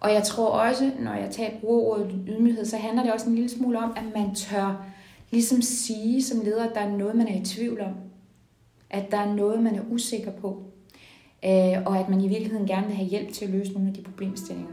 Og jeg tror også, når jeg tager brugerordet ydmyghed, så handler det også en lille smule om, at man tør ligesom sige som leder, at der er noget, man er i tvivl om. At der er noget, man er usikker på. Øh, og at man i virkeligheden gerne vil have hjælp til at løse nogle af de problemstillinger.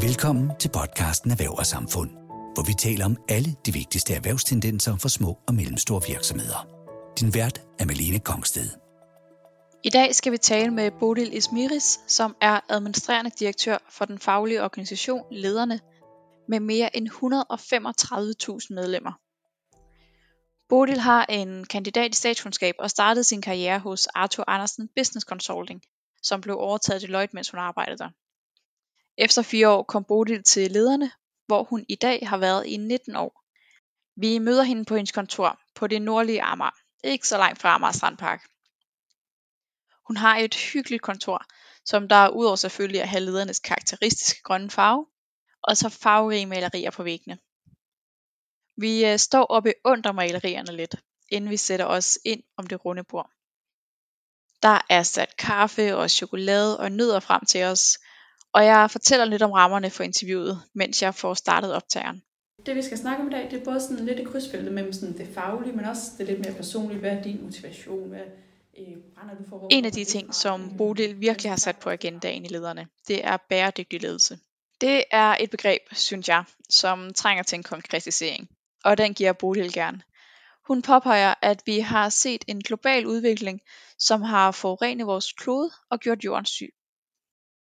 Velkommen til podcasten Erhverv og Samfund, hvor vi taler om alle de vigtigste erhvervstendenser for små og mellemstore virksomheder. Din vært er Malene Kongsted. I dag skal vi tale med Bodil Ismiris, som er administrerende direktør for den faglige organisation Lederne med mere end 135.000 medlemmer. Bodil har en kandidat i statskundskab og startede sin karriere hos Arthur Andersen Business Consulting, som blev overtaget af Deloitte, mens hun arbejdede der. Efter fire år kom Bodil til lederne, hvor hun i dag har været i 19 år. Vi møder hende på hendes kontor på det nordlige Amager, ikke så langt fra Amager Strandpark. Hun har et hyggeligt kontor, som der udover selvfølgelig at have ledernes karakteristiske grønne farve, og så farverige malerier på væggene. Vi øh, står og beundrer malerierne lidt, inden vi sætter os ind om det runde bord. Der er sat kaffe og chokolade og nødder frem til os, og jeg fortæller lidt om rammerne for interviewet, mens jeg får startet optageren. Det vi skal snakke om i dag, det er både sådan lidt et krydsfelt mellem sådan det faglige, men også det lidt mere personlige. Hvad er din motivation? Hvad øh, brænder du for? En af de ting, som Bodil virkelig har sat på agendaen i lederne, det er bæredygtig ledelse. Det er et begreb, synes jeg, som trænger til en konkretisering, og den giver Bodil gerne. Hun påpeger, at vi har set en global udvikling, som har forurenet vores klode og gjort jorden syg.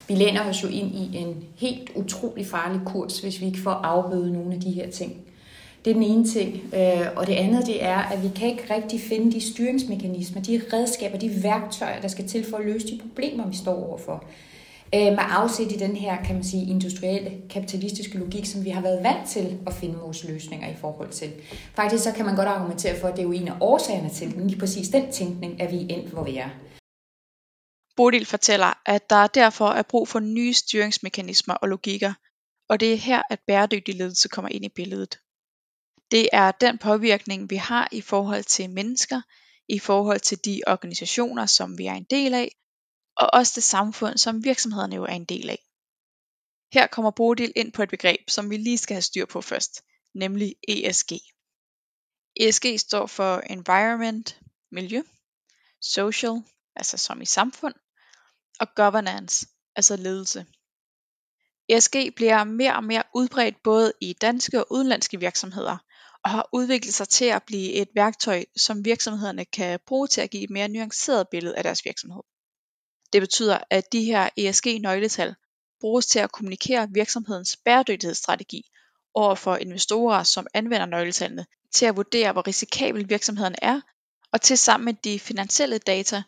Vi læner os jo ind i en helt utrolig farlig kurs, hvis vi ikke får afbødet nogle af de her ting. Det er den ene ting. Øh, og det andet det er, at vi kan ikke rigtig finde de styringsmekanismer, de redskaber, de værktøjer, der skal til for at løse de problemer, vi står overfor. Øh, med afsæt i den her, kan man sige, industrielle, kapitalistiske logik, som vi har været vant til at finde vores løsninger i forhold til. Faktisk så kan man godt argumentere for, at det er jo en af årsagerne til, lige præcis den tænkning, at vi er endt, hvor vi er. Bodil fortæller, at der derfor er brug for nye styringsmekanismer og logikker, og det er her, at bæredygtig ledelse kommer ind i billedet. Det er den påvirkning, vi har i forhold til mennesker, i forhold til de organisationer, som vi er en del af, og også det samfund, som virksomhederne jo er en del af. Her kommer Bodil ind på et begreb, som vi lige skal have styr på først, nemlig ESG. ESG står for Environment, miljø, Social, altså som i samfund, og governance, altså ledelse. ESG bliver mere og mere udbredt både i danske og udenlandske virksomheder, og har udviklet sig til at blive et værktøj, som virksomhederne kan bruge til at give et mere nuanceret billede af deres virksomhed. Det betyder, at de her ESG-nøgletal bruges til at kommunikere virksomhedens bæredygtighedsstrategi over for investorer, som anvender nøgletallene til at vurdere, hvor risikabel virksomheden er, og til sammen med de finansielle data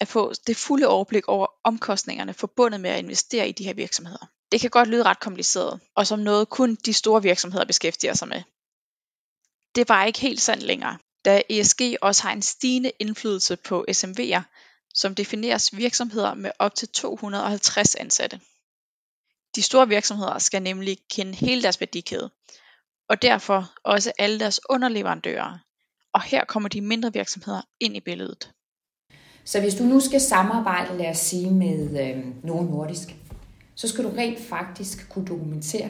at få det fulde overblik over omkostningerne forbundet med at investere i de her virksomheder. Det kan godt lyde ret kompliceret, og som noget kun de store virksomheder beskæftiger sig med. Det var ikke helt sandt længere, da ESG også har en stigende indflydelse på SMV'er, som defineres virksomheder med op til 250 ansatte. De store virksomheder skal nemlig kende hele deres værdikæde, og derfor også alle deres underleverandører. Og her kommer de mindre virksomheder ind i billedet. Så hvis du nu skal samarbejde, lad os sige, med øh, nogen Nordisk, så skal du rent faktisk kunne dokumentere,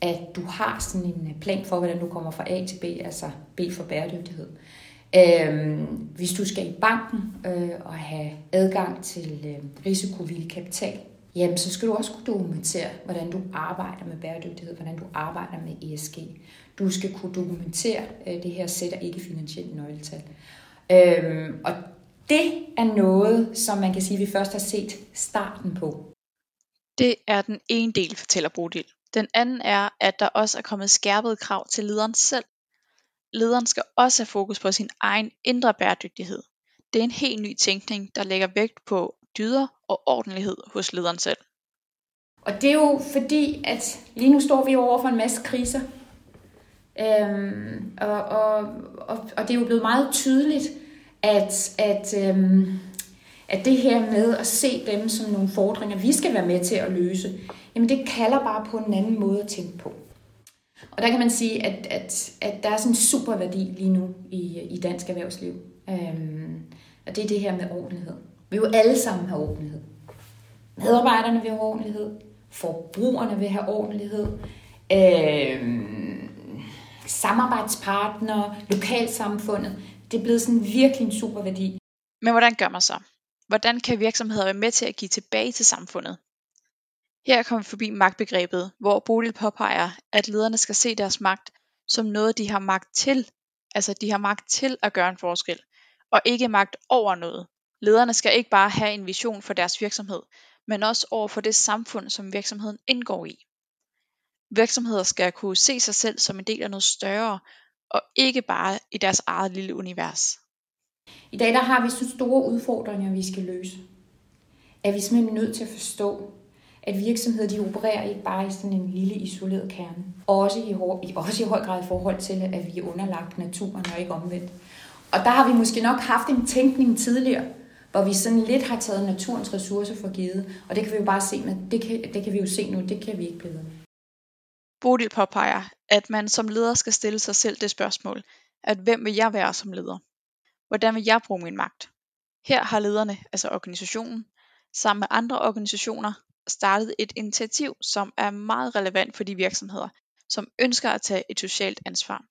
at du har sådan en øh, plan for, hvordan du kommer fra A til B, altså B for bæredygtighed. Øh, hvis du skal i banken øh, og have adgang til øh, risikovillig kapital, jamen så skal du også kunne dokumentere, hvordan du arbejder med bæredygtighed, hvordan du arbejder med ESG. Du skal kunne dokumentere øh, det her sætter ikke-finansielle nøgletal. Øhm, og det er noget, som man kan sige, vi først har set starten på. Det er den ene del, fortæller Bodil. Den anden er, at der også er kommet skærpede krav til lederen selv. Lederen skal også have fokus på sin egen indre bæredygtighed. Det er en helt ny tænkning, der lægger vægt på dyder og ordentlighed hos lederen selv. Og det er jo fordi, at lige nu står vi over for en masse kriser. Øhm, og, og, og, og det er jo blevet meget tydeligt, at, at, øhm, at det her med at se dem som nogle fordringer, vi skal være med til at løse, jamen det kalder bare på en anden måde at tænke på. Og der kan man sige, at, at, at der er sådan en super værdi lige nu i, i dansk erhvervsliv. Øhm, Og det er det her med ordentlighed. Vi vil jo alle sammen have ordentlighed. Medarbejderne vil have ordentlighed. Forbrugerne vil have ordentlighed. Øhm, samarbejdspartnere, lokalsamfundet. Det er blevet sådan virkelig en super værdi. Men hvordan gør man så? Hvordan kan virksomheder være med til at give tilbage til samfundet? Her kommer vi forbi magtbegrebet, hvor Bodil påpeger, at lederne skal se deres magt som noget, de har magt til. Altså, de har magt til at gøre en forskel, og ikke magt over noget. Lederne skal ikke bare have en vision for deres virksomhed, men også over for det samfund, som virksomheden indgår i. Virksomheder skal kunne se sig selv som en del af noget større, og ikke bare i deres eget lille univers. I dag der har vi så store udfordringer, vi skal løse. At vi simpelthen nødt til at forstå, at virksomheder de opererer ikke bare i sådan en lille isoleret kerne. Også i, også i høj grad i forhold til, at vi er underlagt naturen og ikke omvendt. Og der har vi måske nok haft en tænkning tidligere, hvor vi sådan lidt har taget naturens ressourcer for givet. Og det kan vi jo bare se, med, det kan, det kan vi jo se nu, det kan vi ikke blive ved. Bodil påpeger, at man som leder skal stille sig selv det spørgsmål, at hvem vil jeg være som leder? Hvordan vil jeg bruge min magt? Her har lederne, altså organisationen, sammen med andre organisationer, startet et initiativ, som er meget relevant for de virksomheder, som ønsker at tage et socialt ansvar.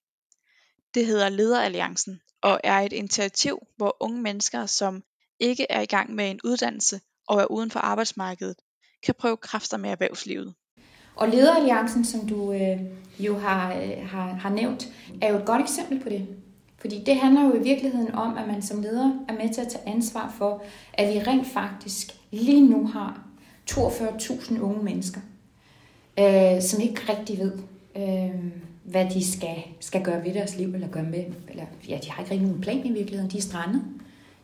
Det hedder Lederalliancen og er et initiativ, hvor unge mennesker, som ikke er i gang med en uddannelse og er uden for arbejdsmarkedet, kan prøve kræfter med erhvervslivet. Og Lederalliancen, som du øh, jo har, øh, har, har nævnt, er jo et godt eksempel på det. Fordi det handler jo i virkeligheden om, at man som leder er med til at tage ansvar for, at vi rent faktisk lige nu har 42.000 unge mennesker, øh, som ikke rigtig ved, øh, hvad de skal, skal gøre ved deres liv, eller gøre med, eller ja, de har ikke rigtig nogen plan i virkeligheden, de er strandet.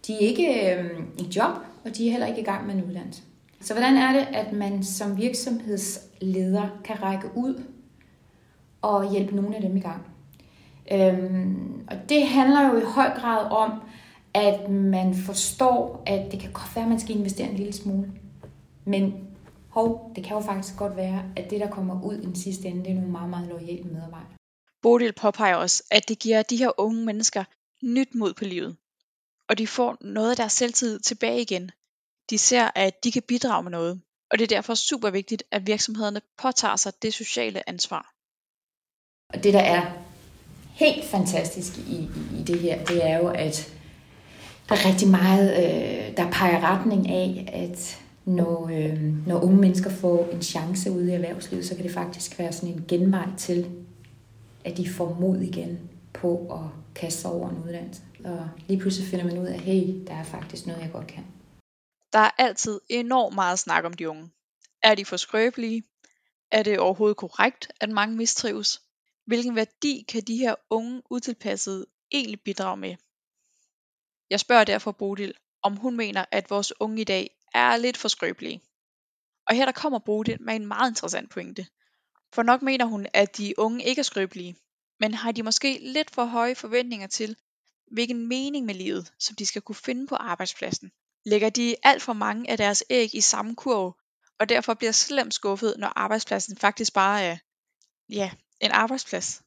De er ikke øh, i job, og de er heller ikke i gang med en uddannelse. Så hvordan er det, at man som virksomhedsleder kan række ud og hjælpe nogle af dem i gang? Øhm, og det handler jo i høj grad om, at man forstår, at det kan godt være, at man skal investere en lille smule. Men hov, det kan jo faktisk godt være, at det, der kommer ud i den sidste ende, det er nogle meget, meget lojale medarbejdere. Bodil påpeger også, at det giver de her unge mennesker nyt mod på livet. Og de får noget af deres selvtid tilbage igen. De ser, at de kan bidrage med noget. Og det er derfor super vigtigt, at virksomhederne påtager sig det sociale ansvar. Og det, der er helt fantastisk i, i, i det her, det er jo, at der er rigtig meget, øh, der peger retning af, at når, øh, når unge mennesker får en chance ude i erhvervslivet, så kan det faktisk være sådan en genvej til, at de får mod igen på at kaste sig over en uddannelse. Og lige pludselig finder man ud af, hey, der er faktisk noget, jeg godt kan. Der er altid enormt meget snak om de unge. Er de for skrøbelige? Er det overhovedet korrekt, at mange mistrives? Hvilken værdi kan de her unge utilpassede egentlig bidrage med? Jeg spørger derfor Bodil, om hun mener, at vores unge i dag er lidt for skrøbelige. Og her der kommer Bodil med en meget interessant pointe. For nok mener hun, at de unge ikke er skrøbelige, men har de måske lidt for høje forventninger til, hvilken mening med livet, som de skal kunne finde på arbejdspladsen. Lægger de alt for mange af deres æg i samme kurv, og derfor bliver slemt skuffet, når arbejdspladsen faktisk bare er, ja, en arbejdsplads?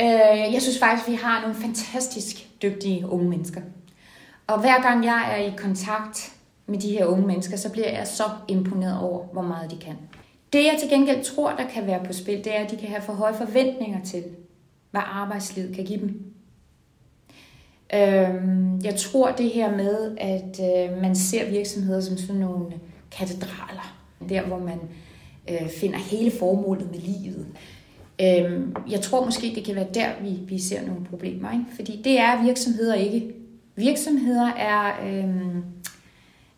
Øh, jeg synes faktisk, vi har nogle fantastisk dygtige unge mennesker. Og hver gang jeg er i kontakt med de her unge mennesker, så bliver jeg så imponeret over, hvor meget de kan. Det jeg til gengæld tror, der kan være på spil, det er, at de kan have for høje forventninger til, hvad arbejdslivet kan give dem. Øhm, jeg tror det her med, at øh, man ser virksomheder som sådan nogle katedraler, der hvor man øh, finder hele formålet med livet. Øhm, jeg tror måske, det kan være der, vi, vi ser nogle problemer. Ikke? Fordi det er virksomheder ikke. Virksomheder er, øhm,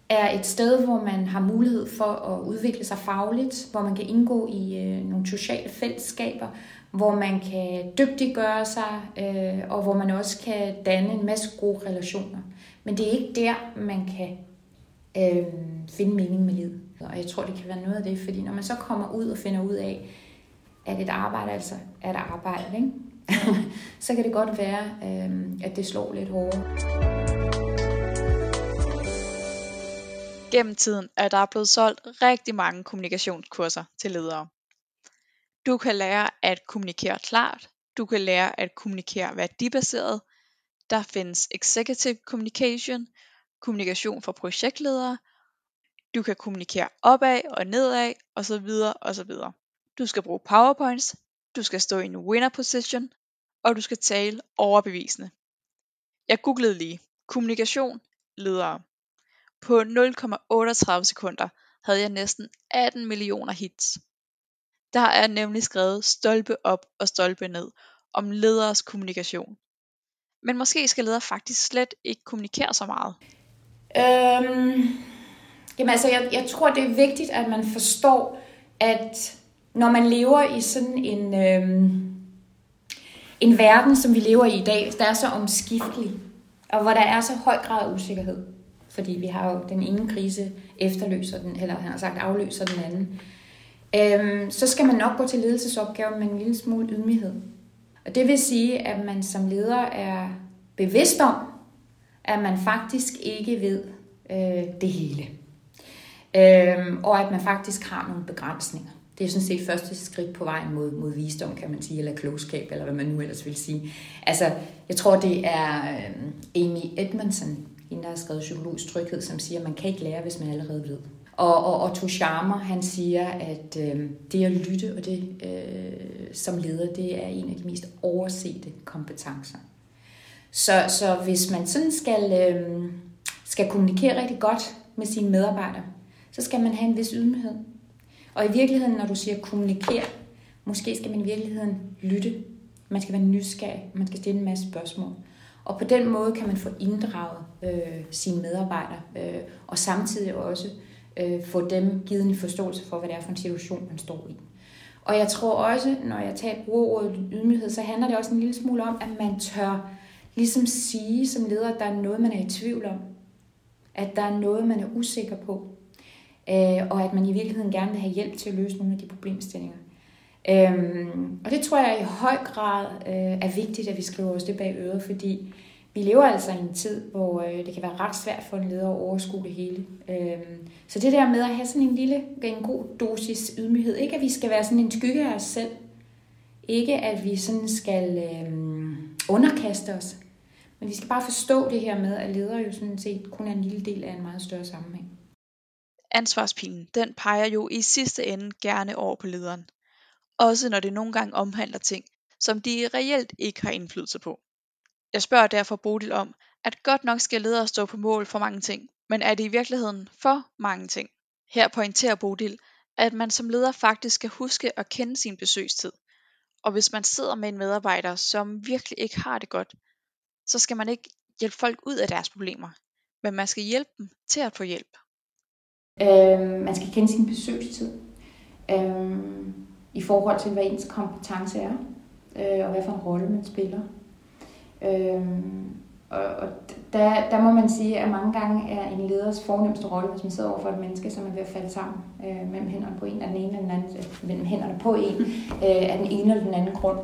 er et sted, hvor man har mulighed for at udvikle sig fagligt, hvor man kan indgå i øh, nogle sociale fællesskaber, hvor man kan dygtiggøre sig, øh, og hvor man også kan danne en masse gode relationer. Men det er ikke der, man kan øh, finde mening med livet. Og jeg tror, det kan være noget af det, fordi når man så kommer ud og finder ud af, at et arbejde altså er et arbejde, ikke? så kan det godt være, øh, at det slår lidt hårdere. Gennem tiden er der blevet solgt rigtig mange kommunikationskurser til ledere. Du kan lære at kommunikere klart, du kan lære at kommunikere værdibaseret, der findes executive communication, kommunikation for projektledere, du kan kommunikere opad og nedad osv. osv. Du skal bruge powerpoints, du skal stå i en winner position, og du skal tale overbevisende. Jeg googlede lige kommunikation ledere. På 0,38 sekunder havde jeg næsten 18 millioner hits. Der er nemlig skrevet stolpe op og stolpe ned om lederes kommunikation. Men måske skal ledere faktisk slet ikke kommunikere så meget. Øhm, jamen altså, jeg, jeg tror, det er vigtigt, at man forstår, at når man lever i sådan en, øhm, en verden, som vi lever i i dag, der er så omskiftelig, og hvor der er så høj grad af usikkerhed, fordi vi har jo den ene krise efterløser den, eller han har sagt afløser den anden, øhm, så skal man nok gå til ledelsesopgaven med en lille smule ydmyghed. Og det vil sige, at man som leder er bevidst om, at man faktisk ikke ved øh, det hele. Øhm, og at man faktisk har nogle begrænsninger. Det er sådan set første skridt på vejen mod, mod visdom, kan man sige, eller klogskab, eller hvad man nu ellers vil sige. Altså, jeg tror, det er øh, Amy Edmondson, hende der har skrevet Psykologisk Tryghed, som siger, at man kan ikke lære, hvis man allerede ved. Og, og Otto Scharmer, han siger, at øh, det at lytte og det øh, som leder, det er en af de mest oversete kompetencer. Så, så hvis man sådan skal, øh, skal kommunikere rigtig godt med sine medarbejdere, så skal man have en vis ydmyghed. Og i virkeligheden, når du siger kommunikere, måske skal man i virkeligheden lytte. Man skal være nysgerrig, man skal stille en masse spørgsmål. Og på den måde kan man få inddraget øh, sine medarbejdere, øh, og samtidig også øh, Øh, få dem givet en forståelse for, hvad det er for en situation, man står i. Og jeg tror også, når jeg tager brugerordet ydmyghed, så handler det også en lille smule om, at man tør ligesom sige som leder, at der er noget, man er i tvivl om. At der er noget, man er usikker på. Øh, og at man i virkeligheden gerne vil have hjælp til at løse nogle af de problemstillinger. Øhm, og det tror jeg i høj grad øh, er vigtigt, at vi skriver os det bag øret, fordi vi lever altså i en tid, hvor øh, det kan være ret svært for en leder at overskue det hele. Øhm, så det der med at have sådan en lille, en god dosis ydmyghed, ikke at vi skal være sådan en skygge af os selv, ikke at vi sådan skal øh, underkaste os, men vi skal bare forstå det her med, at ledere jo sådan set kun er en lille del af en meget større sammenhæng. Ansvarspilen, den peger jo i sidste ende gerne over på lederen. Også når det nogle gange omhandler ting, som de reelt ikke har indflydelse på. Jeg spørger derfor Bodil om, at godt nok skal ledere stå på mål for mange ting, men er det i virkeligheden for mange ting? Her pointerer Bodil, at man som leder faktisk skal huske at kende sin besøgstid. Og hvis man sidder med en medarbejder, som virkelig ikke har det godt, så skal man ikke hjælpe folk ud af deres problemer, men man skal hjælpe dem til at få hjælp. Øh, man skal kende sin besøgstid øh, i forhold til, hvad ens kompetence er, øh, og hvad for en rolle man spiller. Øhm, og, og der, der må man sige, at mange gange er en leders fornemmeste rolle, hvis man sidder over for et menneske, som er ved at falde sammen øh, mellem hænderne på en, af den ene eller den anden, øh, mellem hænderne på en, øh, af den ene eller den anden grund.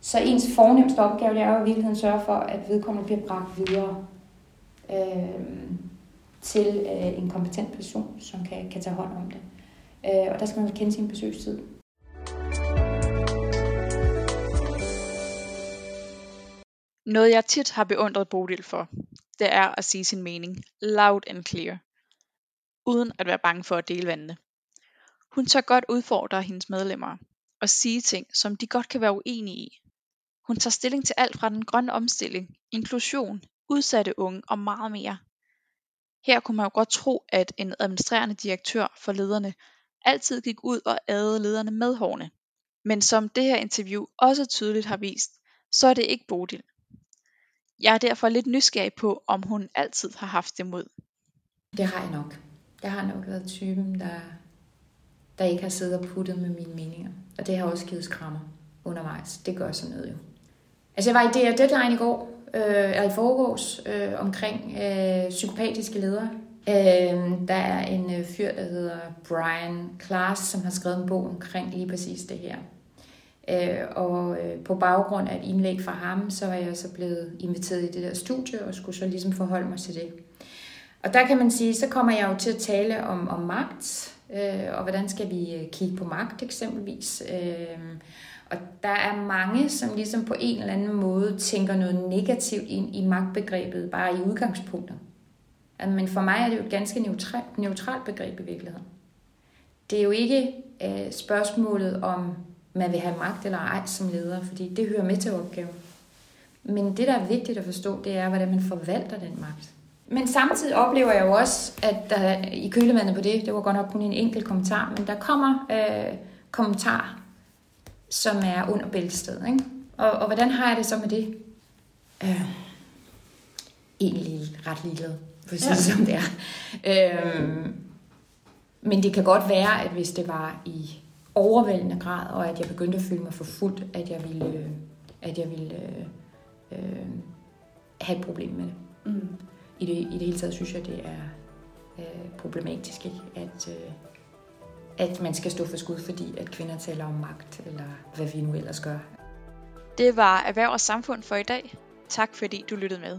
Så ens fornemmeste opgave det er jo i virkeligheden at sørge for, at vedkommende bliver bragt videre øh, til øh, en kompetent person, som kan, kan tage hånd om det. Øh, og der skal man kende sin besøgstid. Noget jeg tit har beundret Bodil for, det er at sige sin mening loud and clear, uden at være bange for at dele vandene. Hun tør godt udfordre hendes medlemmer og sige ting, som de godt kan være uenige i. Hun tager stilling til alt fra den grønne omstilling, inklusion, udsatte unge og meget mere. Her kunne man jo godt tro, at en administrerende direktør for lederne altid gik ud og adede lederne med hårene. Men som det her interview også tydeligt har vist, så er det ikke Bodil. Jeg er derfor lidt nysgerrig på, om hun altid har haft det mod. Det har jeg nok. Jeg har nok været typen, der, der ikke har siddet og puttet med mine meninger. Og det har også givet skrammer undervejs. Det gør sådan noget jo. Altså jeg var i DR Deadline i går, øh, eller i forgårs, øh, omkring øh, psykopatiske ledere. Øh, der er en øh, fyr, der hedder Brian Klaas, som har skrevet en bog omkring lige præcis det her. Øh, og øh, på baggrund af et indlæg fra ham, så var jeg så blevet inviteret i det der studie, og skulle så ligesom forholde mig til det. Og der kan man sige, så kommer jeg jo til at tale om, om magt, øh, og hvordan skal vi øh, kigge på magt eksempelvis. Øh, og der er mange, som ligesom på en eller anden måde tænker noget negativt ind i magtbegrebet, bare i udgangspunktet. Altså, men for mig er det jo et ganske neutralt, neutralt begreb i virkeligheden. Det er jo ikke øh, spørgsmålet om, man vil have magt eller ej som leder, fordi det hører med til opgaven. Men det, der er vigtigt at forstå, det er, hvordan man forvalter den magt. Men samtidig oplever jeg jo også, at der i kølevandet på det, det var godt nok kun en enkelt kommentar, men der kommer øh, kommentarer, som er under bæltestedet. Ikke? Og, og hvordan har jeg det så med det? Øh, egentlig ret ligeglad, for at sige ja. som det er. Øh, men det kan godt være, at hvis det var i overvældende grad, og at jeg begyndte at føle mig forfulgt, at jeg ville, at jeg ville øh, øh, have et problem med det. Mm. I, det. I det hele taget synes jeg, det er øh, problematisk, ikke? At, øh, at man skal stå for skud, fordi at kvinder taler om magt, eller hvad vi nu ellers gør. Det var Erhverv og Samfund for i dag. Tak fordi du lyttede med.